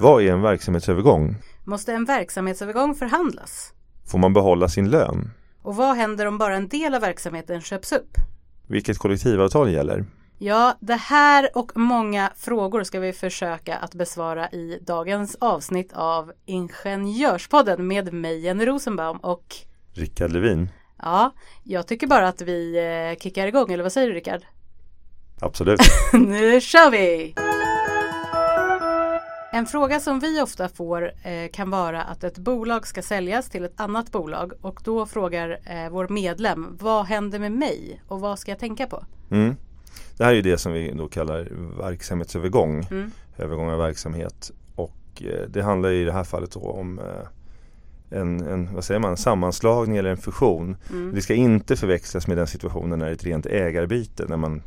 Vad är en verksamhetsövergång? Måste en verksamhetsövergång förhandlas? Får man behålla sin lön? Och vad händer om bara en del av verksamheten köps upp? Vilket kollektivavtal gäller? Ja, det här och många frågor ska vi försöka att besvara i dagens avsnitt av Ingenjörspodden med mig Jenny Rosenbaum och Rickard Levin. Ja, jag tycker bara att vi eh, kickar igång, eller vad säger du Rickard? Absolut. nu kör vi! En fråga som vi ofta får eh, kan vara att ett bolag ska säljas till ett annat bolag och då frågar eh, vår medlem vad händer med mig och vad ska jag tänka på? Mm. Det här är ju det som vi då kallar verksamhetsövergång, Mm. övergång av verksamhet. Och eh, det handlar i det här fallet om eh, en, en, vad säger man, sammanslagning eller en fusion. Mm. Det ska inte förväxlas med den situationen när det är ett rent ägarbyte, när man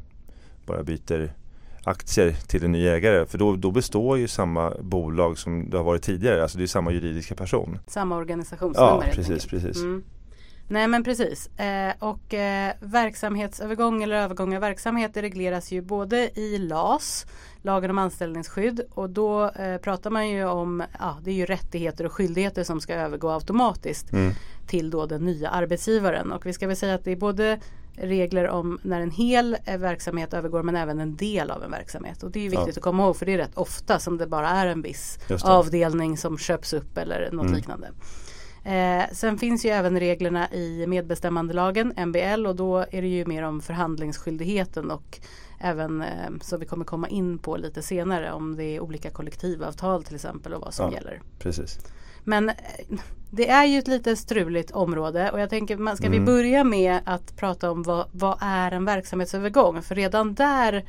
bara byter aktier till en ny ägare. För då, då består ju samma bolag som det har varit tidigare, alltså det är samma juridiska person. Samma organisationsnummer Ja, precis, precis. Mm. Nej men precis. Eh, och eh, verksamhetsövergång eller övergång av verksamhet regleras ju både i LAS, lagen om anställningsskydd och då eh, pratar man ju om, ja det är ju rättigheter och skyldigheter som ska övergå automatiskt Mm. till då den nya arbetsgivaren. Och vi ska väl säga att det är både regler om när en hel eh, verksamhet övergår men även en del av en verksamhet. Och det är viktigt Ja. att komma ihåg för det är rätt ofta som det bara är en viss avdelning som köps upp eller något Mm. liknande. Eh, sen finns ju även reglerna i medbestämmandelagen, MBL, och då är det ju mer om förhandlingsskyldigheten och även eh, så vi kommer komma in på lite senare om det är olika kollektivavtal till exempel och vad som Ja. gäller. Precis. Men eh, det är ju ett lite struligt område och jag tänker, man- ska vi Mm. börja med att prata om vad, vad är en verksamhetsövergång? För redan där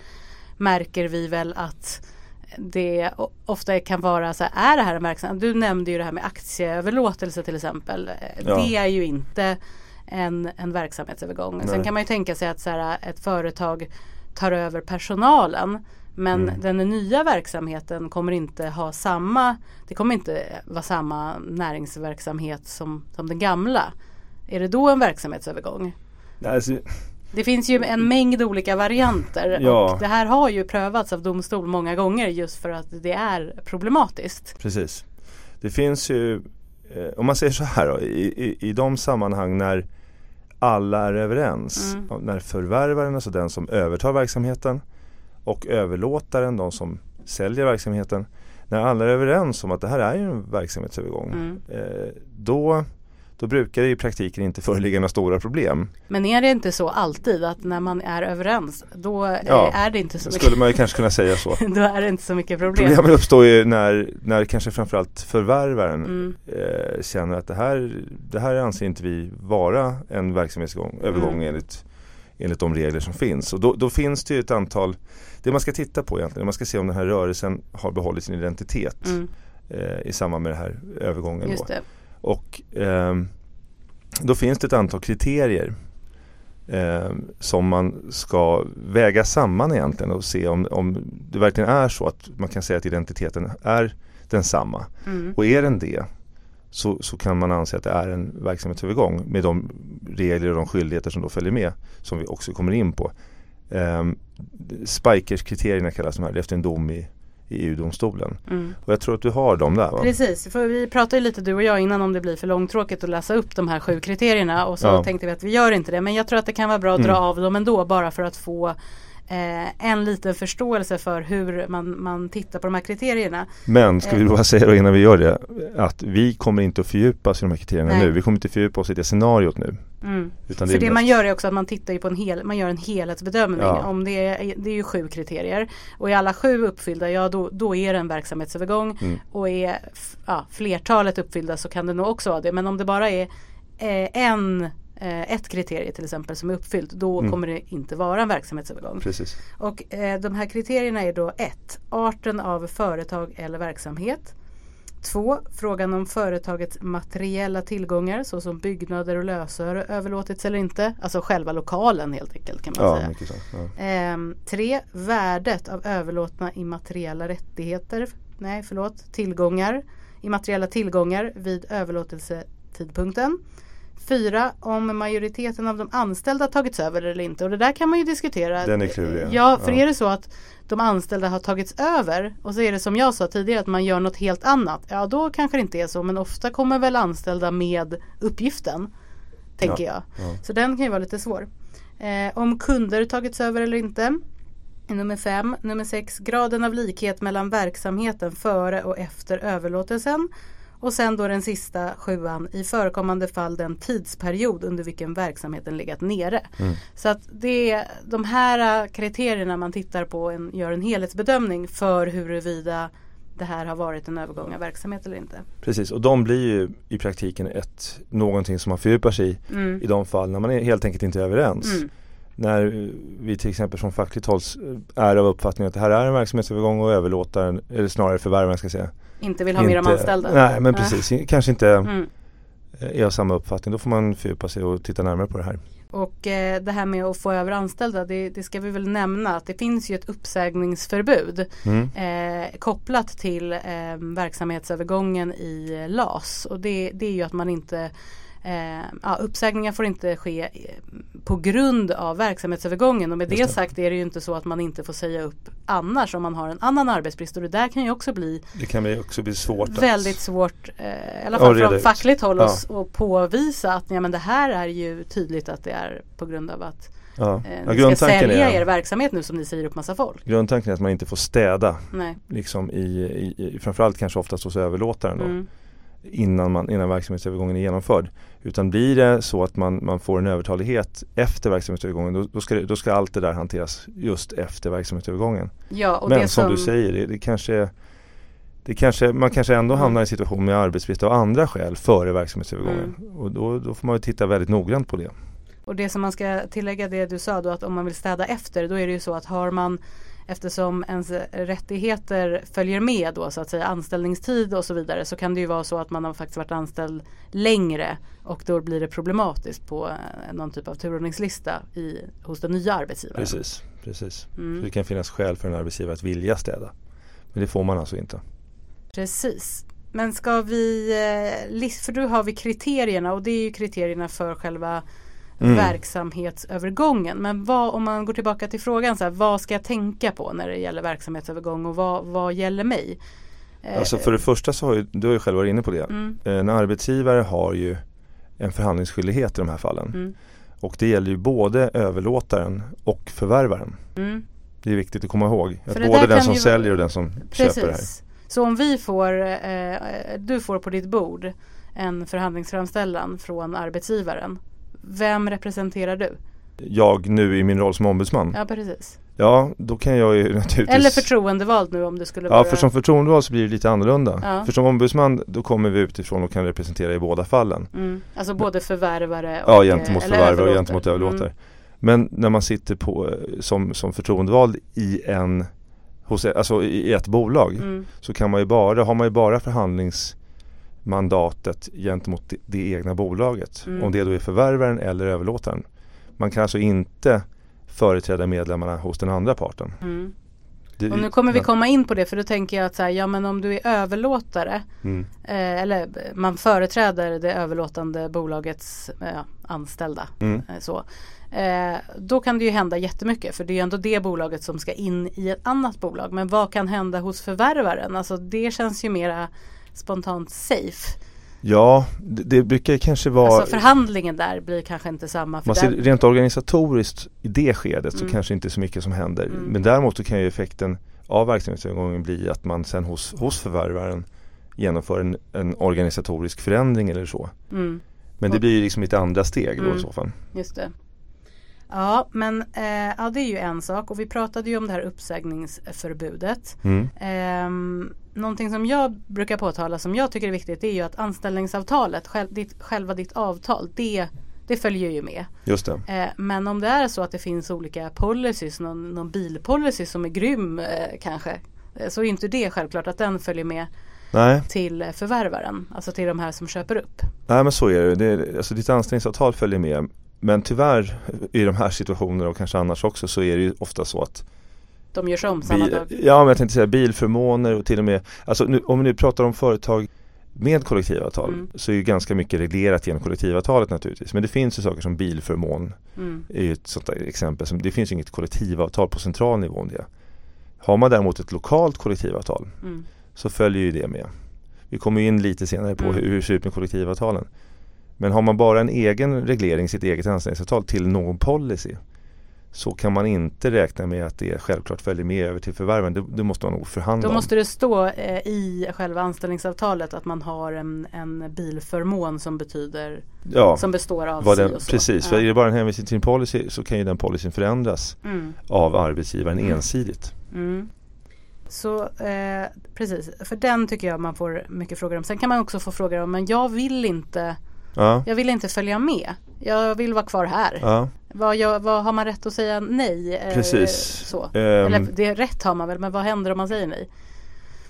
märker vi väl att det ofta kan vara så här, är det här en verksamhet? Du nämnde ju det här med aktieöverlåtelse till exempel. Eh, Ja. Det är ju inte en, en verksamhetsövergång. Sen Nej. kan man ju tänka sig att så här, ett företag tar över personalen men Mm. den nya verksamheten kommer inte ha samma, det kommer inte vara samma näringsverksamhet som, som den gamla. Är det då en verksamhetsövergång? Alltså, Det finns ju en mängd olika varianter Ja. och det här har ju prövats av domstol många gånger just för att det är problematiskt. Precis. Det finns ju, eh, om man säger så här då, i, i, i de sammanhang när alla är överens, Mm. när förvärvaren, alltså den som övertar verksamheten och överlåtaren, de som säljer verksamheten, när alla är överens om att det här är en verksamhetsövergång, Mm. eh, då, då brukar det i praktiken inte föreligga några stora problem. Men är det inte så alltid att när man är överens då eh, Ja, är det inte så mycket skulle man ju kanske kunna säga så. Då är det inte så mycket problem. Problemet uppstår ju när, när kanske framförallt förvärvaren Mm. eh, känner att det här, det här anser inte vi vara en verksamhetsövergång Mm. enligt, enligt de regler som finns. Och då, då finns det ju ett antal, det man ska titta på egentligen, man ska se om den här rörelsen har behållit sin identitet Mm, eh, i samband med den här övergången. just Då. det. Och ehm, då finns det ett antal kriterier ehm, som man ska väga samman egentligen och se om, om det verkligen är så att man kan säga att identiteten är densamma. Mm. Och är den det så, så kan man anse att det är en verksamhetsövergång med de regler och de skyldigheter som då följer med som vi också kommer in på. Um, Spikers-kriterierna kallas de här efter en dom i, i EU-domstolen. Mm. Och jag tror att du har dem där va? Precis, för vi pratade lite du och jag innan om det blir för långtråkigt att läsa upp de här sju kriterierna och så Ja. tänkte vi att vi gör inte det. Men jag tror att det kan vara bra att dra Mm. av dem ändå bara för att få eh, en liten förståelse för hur man, man tittar på de här kriterierna. Men ska vi Eh. bara säga då innan vi gör det att vi kommer inte att fördjupa oss i de här kriterierna Nej. nu. Vi kommer inte fördjupa oss i det scenariot nu. Mm. Utan För är det mest- man gör är också att man tittar ju på en hel, man gör en helhetsbedömning. Ja. Om det, är, det är ju sju kriterier. Och är alla sju uppfyllda, ja då, då är det en verksamhetsövergång. Mm. Och är ja, flertalet uppfyllda så kan det nog också vara det. Men om det bara är eh, en, ett kriterie till exempel som är uppfyllt, då Mm. kommer det inte vara en verksamhetsövergång. Precis. Och eh, de här kriterierna är då 1. Arten av företag eller verksamhet. 2. Frågan om företagets materiella tillgångar såsom byggnader och lösöre överlåtits eller inte. Alltså själva lokalen helt enkelt kan man Ja, säga. mycket så. Ja. Ehm, tre, värdet av överlåtna immateriella rättigheter. Nej, förlåt. Tillgångar. Immateriella tillgångar vid överlåtelsetidpunkten. Fyra, om majoriteten av de anställda tagits över eller inte. Och det där kan man ju diskutera. Den är klurig. Ja, för är det så att de anställda har tagits över och så är det som jag sa tidigare att man gör något helt annat. Ja, då kanske det inte är så. Men ofta kommer väl anställda med uppgiften. Tänker jag. ja. Så den kan ju vara lite svår. Eh, om kunder tagits över eller inte. Nummer fem. Nummer sex. Graden av likhet mellan verksamheten före och efter överlåtelsen. Och sen då den sista sjuan. I förekommande fall den tidsperiod under vilken verksamheten legat nere. Mm. Så att det är de här kriterierna man tittar på en, gör en helhetsbedömning för huruvida det här har varit en övergång av verksamhet eller inte. Precis, och de blir ju i praktiken ett, någonting som man fördjupar sig i Mm. i de fall när man är helt enkelt inte överens. Mm. När vi till exempel från fackligt håll är av uppfattningen att det här är en verksamhetsövergång och överlåtaren, eller snarare förvärvaren ska jag säga. Inte vill ha mer om anställda. Nej men Nej. precis, kanske inte Mm. är av samma uppfattning. Då får man fördjupa sig och titta närmare på det här. Och eh, det här med att få över anställda, det, det ska vi väl nämna att det finns ju ett uppsägningsförbud Mm. eh, kopplat till eh, verksamhetsövergången i LAS. Och det, det är ju att man inte Eh, ja, uppsägningar får inte ske eh, på grund av verksamhetsövergången och med det, det. sagt är det ju inte så att man inte får säga upp annars om man har en annan arbetsbrist och det där kan ju också bli Det kan också bli svårt väldigt att svårt, eh, i alla fall från ut. fackligt håll Ja. och påvisa att ja, men det här är ju tydligt att det är på grund av att ja. eh, Ja, ni ska sälja er är, verksamhet nu som ni säger upp massa folk. grundtanken är att man inte får städa Nej. liksom i, i, i framförallt kanske oftast hos överlåtaren då, Mm. Innan, man, innan verksamhetsövergången är genomförd. Utan blir det så att man, man får en övertalighet efter verksamhetsövergången då, då, ska, då ska allt det där hanteras just efter verksamhetsövergången. Ja, Men det som, du säger, det, det kanske det kanske, man kanske ändå Mm. hamnar i en situation med arbetsbrist av andra skäl före verksamhetsövergången. Mm. Och då, då får man ju titta väldigt noggrant på det. Och det som man ska tillägga det du sa då att om man vill städa efter då är det ju så att har man eftersom ens rättigheter följer med då så att säga anställningstid och så vidare så kan det ju vara så att man har faktiskt varit anställd längre och då blir det problematiskt på eh, någon typ av turordningslista i, hos den nya arbetsgivaren. Precis, precis. Mm. Det kan finnas skäl för en arbetsgivare att vilja städa. Men det får man alltså inte. Precis. Men ska vi, eh, för då har vi kriterierna och det är ju kriterierna för själva Mm. verksamhetsövergången. Men vad, om man går tillbaka till frågan, så här, vad ska jag tänka på när det gäller verksamhetsövergång och vad, vad gäller mig? Eh, Alltså för det första så har ju, du har ju själv varit inne på det. mm, En arbetsgivare har ju en förhandlingsskyldighet i de här fallen. mm, Och det gäller ju både överlåtaren och förvärvaren. mm. Det är viktigt att komma ihåg. För Att både den som ju- säljer och den som köper det här. Precis. Så om vi får, eh, du får på ditt bord en förhandlingsframställan från arbetsgivaren. Vem representerar du? Jag nu i min roll som ombudsman. Ja precis. Ja, då kan jag ju naturligtvis Eller förtroendevald nu om det skulle Ja, vara för som förtroendevald så blir det lite annorlunda. Ja. För som ombudsman då kommer vi utifrån och kan representera i båda fallen. Mm. Alltså både förvärvare och Ja, gentemot förvärvare och gentemot överlåtare. Mm. Men när man sitter på, som, som förtroendevald i en hos, alltså i ett bolag Mm. så kan man ju bara, har man ju bara förhandlingsmandatet gentemot det, det egna bolaget. Mm. Om det då är förvärvaren eller överlåtaren. Man kan alltså inte företräda medlemmarna hos den andra parten. Mm. Det, Och nu kommer vi komma in på det för då tänker jag att så här, ja men om du är överlåtare Mm. eh, eller man företräder det överlåtande bolagets eh, anställda. Mm. Eh, så. Eh, då kan det ju hända jättemycket för det är ju ändå det bolaget som ska in i ett annat bolag. Men vad kan hända hos förvärvaren? Alltså det känns ju mera spontant safe. Ja, det, det brukar kanske vara Alltså förhandlingen där blir kanske inte samma. För Man ser rent organisatoriskt i det skedet så Mm. kanske inte så mycket som händer. Mm. Men däremot så kan ju effekten av verksamhetsövergången bli att man sen hos, hos förvärvaren genomför en, en organisatorisk förändring eller så. mm, Men det blir ju liksom lite andra steg då Mm. i så fall. just det. Ja men eh, ja, det är ju en sak och vi pratade ju om det här uppsägningsförbudet. Mm. Ehm, någonting som jag brukar påtala som jag tycker är viktigt det är ju att anställningsavtalet, själv, ditt, själva ditt avtal, det, det följer ju med. Just det. Eh, men om det är så att det finns olika policies, någon, någon bilpolicy som är grym eh, kanske. eh, Så är inte det självklart att den följer med Nej, till eh, förvärvaren. Alltså till de här som köper upp. nej men så är det. det är, alltså ditt anställningsavtal följer med. Men tyvärr i de här situationerna och kanske annars också så är det ju ofta så att De gör sig om samma dag. ja men jag tänkte säga bilförmåner och till och med Alltså nu, om vi nu pratar om företag med kollektivavtal Mm. så är ju ganska mycket reglerat genom kollektivavtalet naturligtvis. Men det finns ju saker som bilförmån Mm. är ju ett sånt exempel. Som, det finns ju inget kollektivavtal på central nivå om det. Har man däremot ett lokalt kollektivavtal Mm. så följer ju det med. Vi kommer ju in lite senare på Mm. hur, hur det ser ut med kollektivavtalen. Men har man bara en egen reglering, sitt eget anställningsavtal till någon policy så kan man inte räkna med att det självklart följer med över till förvärven. Det, det måste man nog förhandla Då måste det stå eh, i själva anställningsavtalet att man har en, en bilförmån som betyder Ja, som består av vad si den, och så. precis. För Ja. är det bara en hänvisning till en policy så kan ju den policyn förändras Mm. av arbetsgivaren ensidigt. Mm. Så eh, precis, för den tycker jag man får mycket frågor om. Sen kan man också få frågor om, men jag vill inte, Ja, jag vill inte följa med. Jag vill vara kvar här. ja Vad, gör- vad har man rätt att säga nej? Eh, precis. Så. Ehm, Eller det rätt har man väl, men vad händer om man säger nej?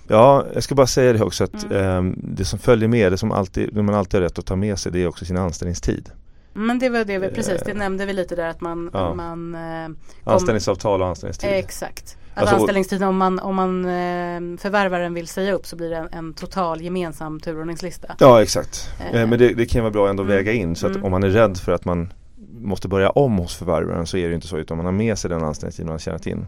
Ja, jag ska bara säga det också att Mm. ehm, det som följer med, det som alltid, det man alltid har rätt att ta med sig det är också sin anställningstid. Men det var det vi, precis, det Eh, nämnde vi lite där att man, ja. man eh, Anställningsavtal och anställningstid. Exakt. Alltså, anställningstiden om man, om man eh, förvärvaren vill säga upp så blir det en, en total gemensam turordningslista. Ja exakt. Eh, Eh, men det, det kan vara bra ändå att mm, väga in så att mm. om man är rädd för att man måste börja om hos förvärvaren så är det inte så utan man har med sig den anställningstid man har tjänat in.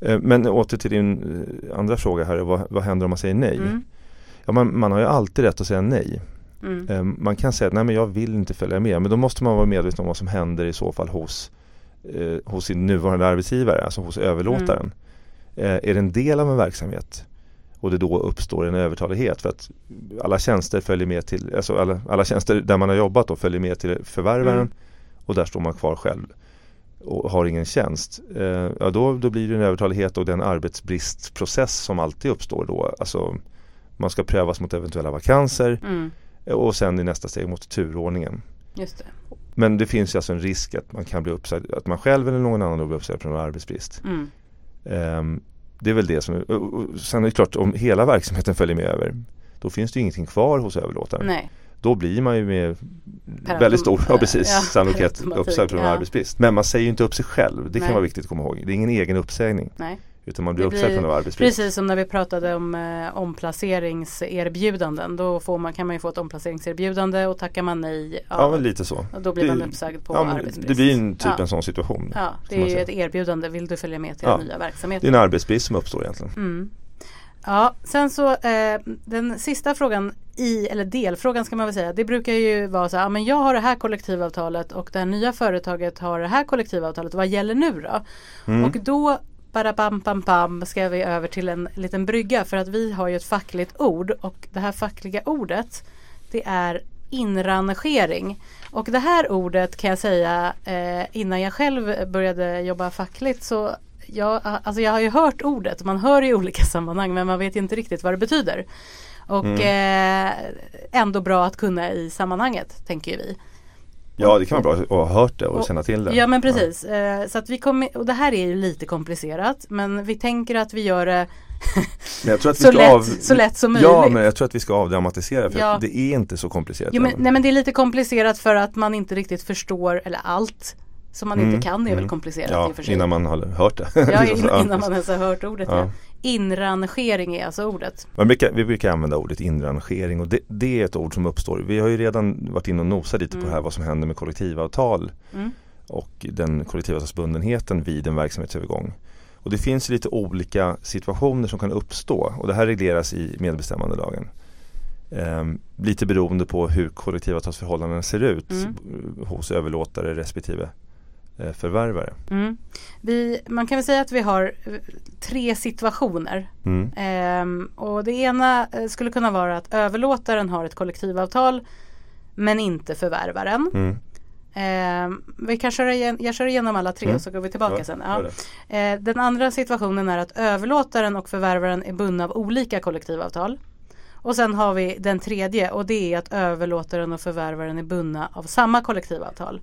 Eh, men åter till din andra fråga här, vad, vad händer om man säger nej? Mm, Ja, man, man har ju alltid rätt att säga nej. mm, Man kan säga att nej men jag vill inte följa med men då måste man vara medveten om vad som händer i så fall hos, eh, hos sin nuvarande arbetsgivare, alltså hos överlåtaren. Eh, är det en del av en verksamhet och det då uppstår en övertalighet för att alla tjänster följer med till, alltså alla, alla tjänster där man har jobbat då följer med till förvärvaren Mm. och där står man kvar själv och har ingen tjänst. Eh, ja då, då blir det en övertalighet och den arbetsbristprocess som alltid uppstår då. Alltså man ska prövas mot eventuella vakanser mm, och sen i nästa steg mot turordningen. just det. Men det finns ju alltså en risk att man kan bli uppsagd, att man själv eller någon annan då blir uppsagd på grund av arbetsbrist. Mm, det är väl det som, sen är det klart om hela verksamheten följer med över då finns det ju ingenting kvar hos överlåtaren. nej. Då blir man ju med Per väldigt stor ja, precis, ja, sannolikhet uppsagd av ja. arbetsbrist. Men man säger ju inte upp sig själv, det kan Nej. vara viktigt att komma ihåg. Det är ingen egen uppsägning nej. Utan man blir Det uppsagd blir grund av arbetsbrist. Precis som när vi pratade om eh, omplaceringserbjudanden. Då får man, kan man ju få ett omplaceringserbjudande och tackar man nej. Ja, men lite så. och då blir det- man uppsagd på Ja, arbetsbrist. det blir en typ ja. en sån situation. Ja, det är ju ett erbjudande. Vill du följa med till Ja. den nya Det verksamheten? är en arbetsbrist som uppstår egentligen. Mm. Ja, sen så eh, den sista frågan i, eller delfrågan ska man väl säga, det brukar ju vara så här, ja, men jag har det här kollektivavtalet och det här nya företaget har det här kollektivavtalet, vad gäller nu då? Mm. Och då bara bam, bam, bam ska vi över till en liten brygga för att vi har ju ett fackligt ord och det här fackliga ordet det är inrangering. Och det här ordet kan jag säga eh, innan jag själv började jobba fackligt så jag, alltså jag har ju hört ordet, man hör i olika sammanhang men man vet inte riktigt vad det betyder. Och Mm. eh, ändå bra att kunna i sammanhanget tänker vi. Ja, det kan vara bra att ha hört det och, Och- känna till det. Ja men precis. Eh, så att vi kommer, och det här är ju lite komplicerat men vi tänker att vi gör det så, lätt, av... så lätt som möjligt. Ja, men jag tror att vi ska avdramatisera för Ja. att det är inte så komplicerat. Jo, men, nej men det är lite komplicerat för att man inte riktigt förstår, eller allt som man Mm, inte kan är väl mm. komplicerat i Ja, och för sig. innan man har hört det. Ja, innan man ens har hört ordet. Ja. Inrangering är alltså ordet. Man brukar, vi brukar använda ordet inrangering och det, det är ett ord som uppstår. Vi har ju redan varit inne och nosat lite på Mm. det här vad som händer med kollektivavtal Mm. och den kollektivavtalsbundenheten vid en verksamhetsövergång. Och det finns lite olika situationer som kan uppstå och det här regleras i medbestämmandelagen. Ehm, lite beroende på hur kollektivavtalsförhållandena ser ut Mm. hos överlåtare respektive förvärvare. Mm. Vi, man kan väl säga att vi har eh, tre situationer. Mm. Ehm, och det ena eh, skulle kunna vara att överlåtaren har ett kollektivavtal men inte förvärvaren. Mm. Ehm, vi kan köra igen, jag kör igenom alla tre Mm. och så går vi tillbaka Ja, sen. Ja. det. Eh, den andra situationen är att överlåtaren och förvärvaren är bundna av olika kollektivavtal. Och sen har vi den tredje och det är att överlåtaren och förvärvaren är bundna av samma kollektivavtal.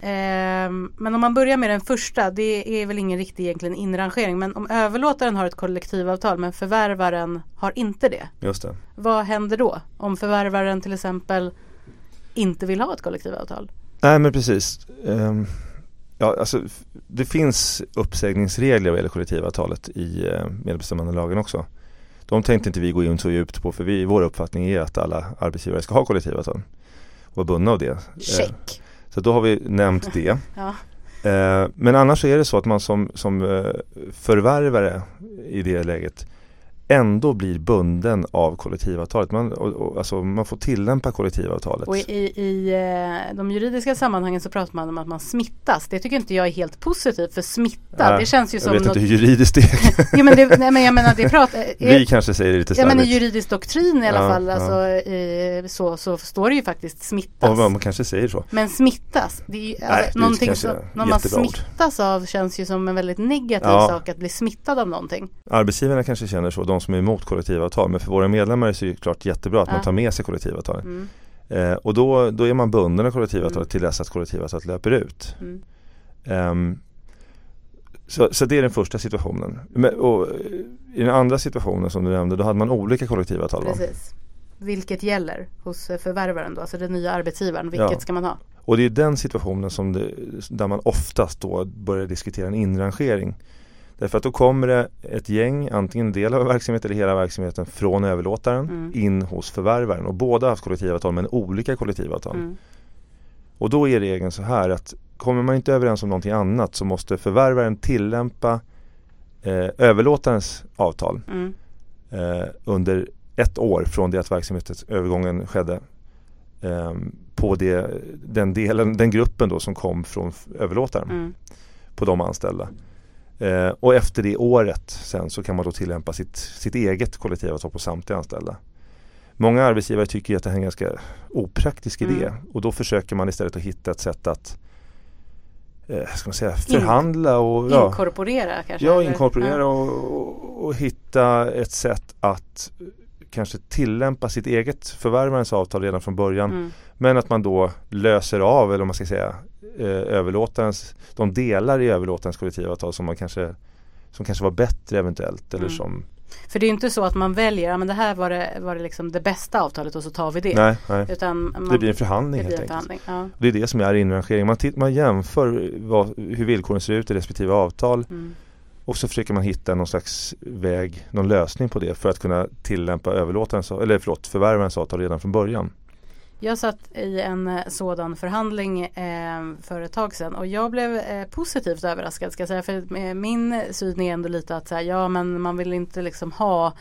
Ehm, men om man börjar med den första, det är väl ingen riktig egentligen inrangering. Men om överlåtaren har ett kollektivavtal men förvärvaren har inte det. Just det. Vad händer då? Om förvärvaren till exempel inte vill ha ett kollektivavtal? Nej men precis. Ehm, ja, alltså, det finns uppsägningsregler vad gäller kollektivavtalet i uh, medbestämmandelagen också. De tänkte inte vi gå in så djupt på för vi, vår uppfattning är att alla arbetsgivare ska ha kollektivavtal och vara bundna av det. Eh, Check. Så då har vi nämnt det. Ja. Eh, Men annars är det så att man som, som eh, förvärvare i det läget ändå blir bunden av kollektivavtalet. Man, och, och, alltså man får tillämpa kollektivavtalet. Och i, i, i eh, de juridiska sammanhangen så pratar man om att man smittas. Det tycker inte jag är helt positivt för smitta, Nej, det känns ju jag som vet något... inte hur juridiskt det är. jo, men det, nej men jag menar det pratar... Vi kanske säger det lite Ja men i slarvigt. juridisk doktrin i alla Ja, fall ja. alltså, i, så, så står det ju faktiskt smittas. Och man kanske säger så. Men smittas, det är ju, Nej, det alltså, någonting som någon man jättebra ord. smittas av känns ju som en väldigt negativ Ja. sak att bli smittad av någonting. Arbetsgivarna kanske känner så, de som är emot kollektivavtal. Men för våra medlemmar är det ju klart jättebra att man tar med sig kollektivavtalet. Mm, Eh, och då, då är man bunden av kollektivavtalet Mm. till dess att kollektivavtalet löper ut. mm, Ehm, så, så det är den första situationen. Men, och, eh, I den andra situationen som du nämnde, då hade man olika kollektivavtal va? precis. Vilket gäller hos eh, förvärvaren då, alltså den nya arbetsgivaren. Vilket Ja. ska man ha? Och det är den situationen som det, där man oftast då börjar diskutera en inrangering. Därför att då kommer det ett gäng, antingen en del av verksamheten eller hela verksamheten från överlåtaren Mm. in hos förvärvaren. Och båda har haft kollektivavtal men olika kollektivavtal. Mm. Och då är regeln så här att kommer man inte överens om någonting annat så måste förvärvaren tillämpa eh, överlåtarens avtal Mm. eh, under ett år från det att verksamhetsövergången skedde. Eh, på det, den, delen, den gruppen då som kom från överlåtaren Mm. på de anställda. Eh, och efter det året sen så kan man då tillämpa sitt, sitt eget kollektivavtal på samtliga anställda. Många arbetsgivare tycker att det här är en ganska opraktisk idé Mm. och då försöker man istället att hitta ett sätt att eh, ska man säga, förhandla och ja, Inkorporera kanske? Ja, inkorporera och, och, och hitta ett sätt att kanske tillämpa sitt eget förvärvarens avtal redan från början. Mm. Men att man då löser av, eller om man ska säga, eh, överlåtarens, de delar i överlåtarens kollektivavtal som man kanske som kanske var bättre eventuellt eller Mm. som För det är ju inte så att man väljer, ja men det här var det, var det liksom det bästa avtalet och så tar vi det. Nej, nej. Utan man, Det blir en förhandling det blir helt en enkelt. förhandling. Ja. Det är det som är inrangering. Man, man jämför vad, hur villkoren ser ut i respektive avtal Mm. och så försöker man hitta någon slags väg, någon lösning på det för att kunna tillämpa överlåtarens, eller förlåt, förvärvarens avtal redan från början. Jag satt i en eh, sådan förhandling eh, för ett tag sedan och jag blev eh, positivt överraskad ska jag säga. För eh, min syn är ändå lite att så här, ja men man vill inte liksom ha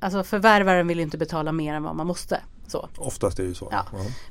Alltså förvärvaren vill inte betala mer än vad man måste. Så. Oftast är det ju så. Ja.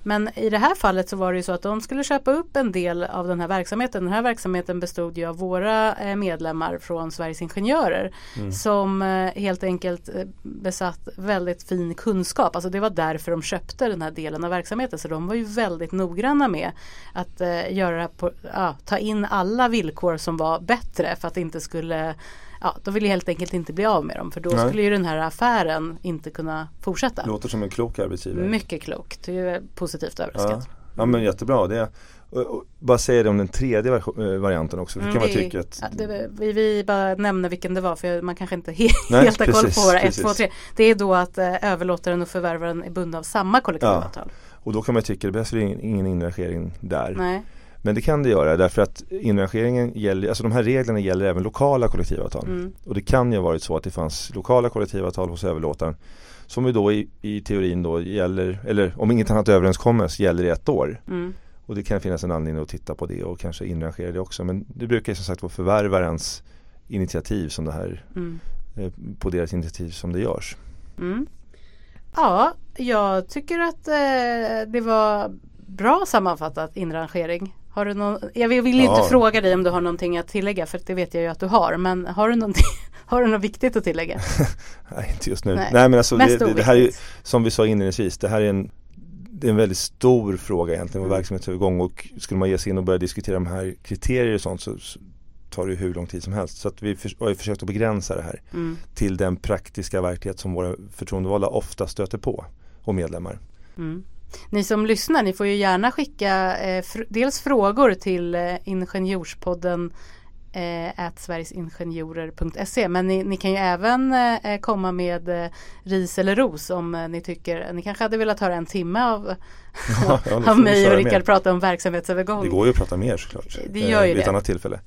Men i det här fallet så var det ju så att de skulle köpa upp en del av den här verksamheten. Den här verksamheten bestod ju av våra eh, medlemmar från Sveriges Ingenjörer Mm. som eh, helt enkelt eh, besatt väldigt fin kunskap. Alltså det var därför de köpte den här delen av verksamheten. Så de var ju väldigt noggranna med att göra på, ja, ta in alla villkor som var bättre för att det inte skulle Ja, de ville helt enkelt inte bli av med dem för då Nej. skulle ju den här affären inte kunna fortsätta. Låter som en klok arbetsgivare. Mycket klokt, det är positivt överraskad. Ja. ja men jättebra. Det, och, och, bara säga det om den tredje eh, varianten också. Mm, kan man det är- tycka att ja, det, vi, vi bara nämner vilken det var för man kanske inte he Nej, helt har koll på våra 1, precis. 2, 3. Det är då att eh, överlåtaren och förvärvaren är bundna av samma kollektivavtal. Och då kan man tycka att det behövs ingen, ingen inrangering där. Nej. Men det kan det göra därför att inrangeringen gäller, alltså de här reglerna gäller även lokala kollektivavtal. Mm. Och det kan ju ha varit så att det fanns lokala kollektivavtal hos överlåtaren som ju då i, i teorin då gäller, eller om inget annat överenskommes gäller i ett år. Mm. Och det kan finnas en anledning att titta på det och kanske inrangera det också. Men det brukar ju som sagt vara förvärvarens initiativ som det här, Mm. eh, på deras initiativ som det görs. Mm. Ja, jag tycker att eh, det var bra sammanfattat inrangering. Har du någon, jag vill vill inte fråga dig om du har någonting att tillägga för det vet jag ju att du har. Men har du, någonting, har du något viktigt att tillägga? Nej, inte just nu. Nej. Nej, men alltså det, det, det här är som vi sa inledningsvis, det här är en det är en väldigt stor fråga egentligen med Mm. verksamhetsövergång och skulle man ge sig in och börja diskutera de här kriterier och sånt så, så tar det hur lång tid som helst. Så att vi för, har försökt att begränsa det här Mm. till den praktiska verklighet som våra förtroendevalda ofta stöter på och medlemmar. Mm. Ni som lyssnar, ni får ju gärna skicka eh, fr- dels frågor till eh, Ingenjorspodden eh, sverigesingenjorer.se men ni, ni, kan ju även eh, komma med eh, ris eller ros om eh, ni tycker, ni kanske hade velat höra en timme av, ja, av mig och Rickard prata om verksamhetsövergång. Det går ju att prata mer såklart. Det gör ju vid det. ett annat tillfälle.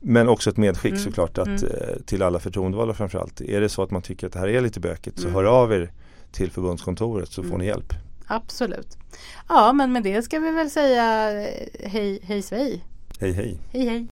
Men också ett medskick mm. såklart att, mm. till alla förtroendevalda framförallt. Är det så att man tycker att det här är lite bökigt så mm. hör av er till förbundskontoret så får mm. ni hjälp. Absolut. Ja men med det ska vi väl säga hej hej svej. Hej hej. Hej hej.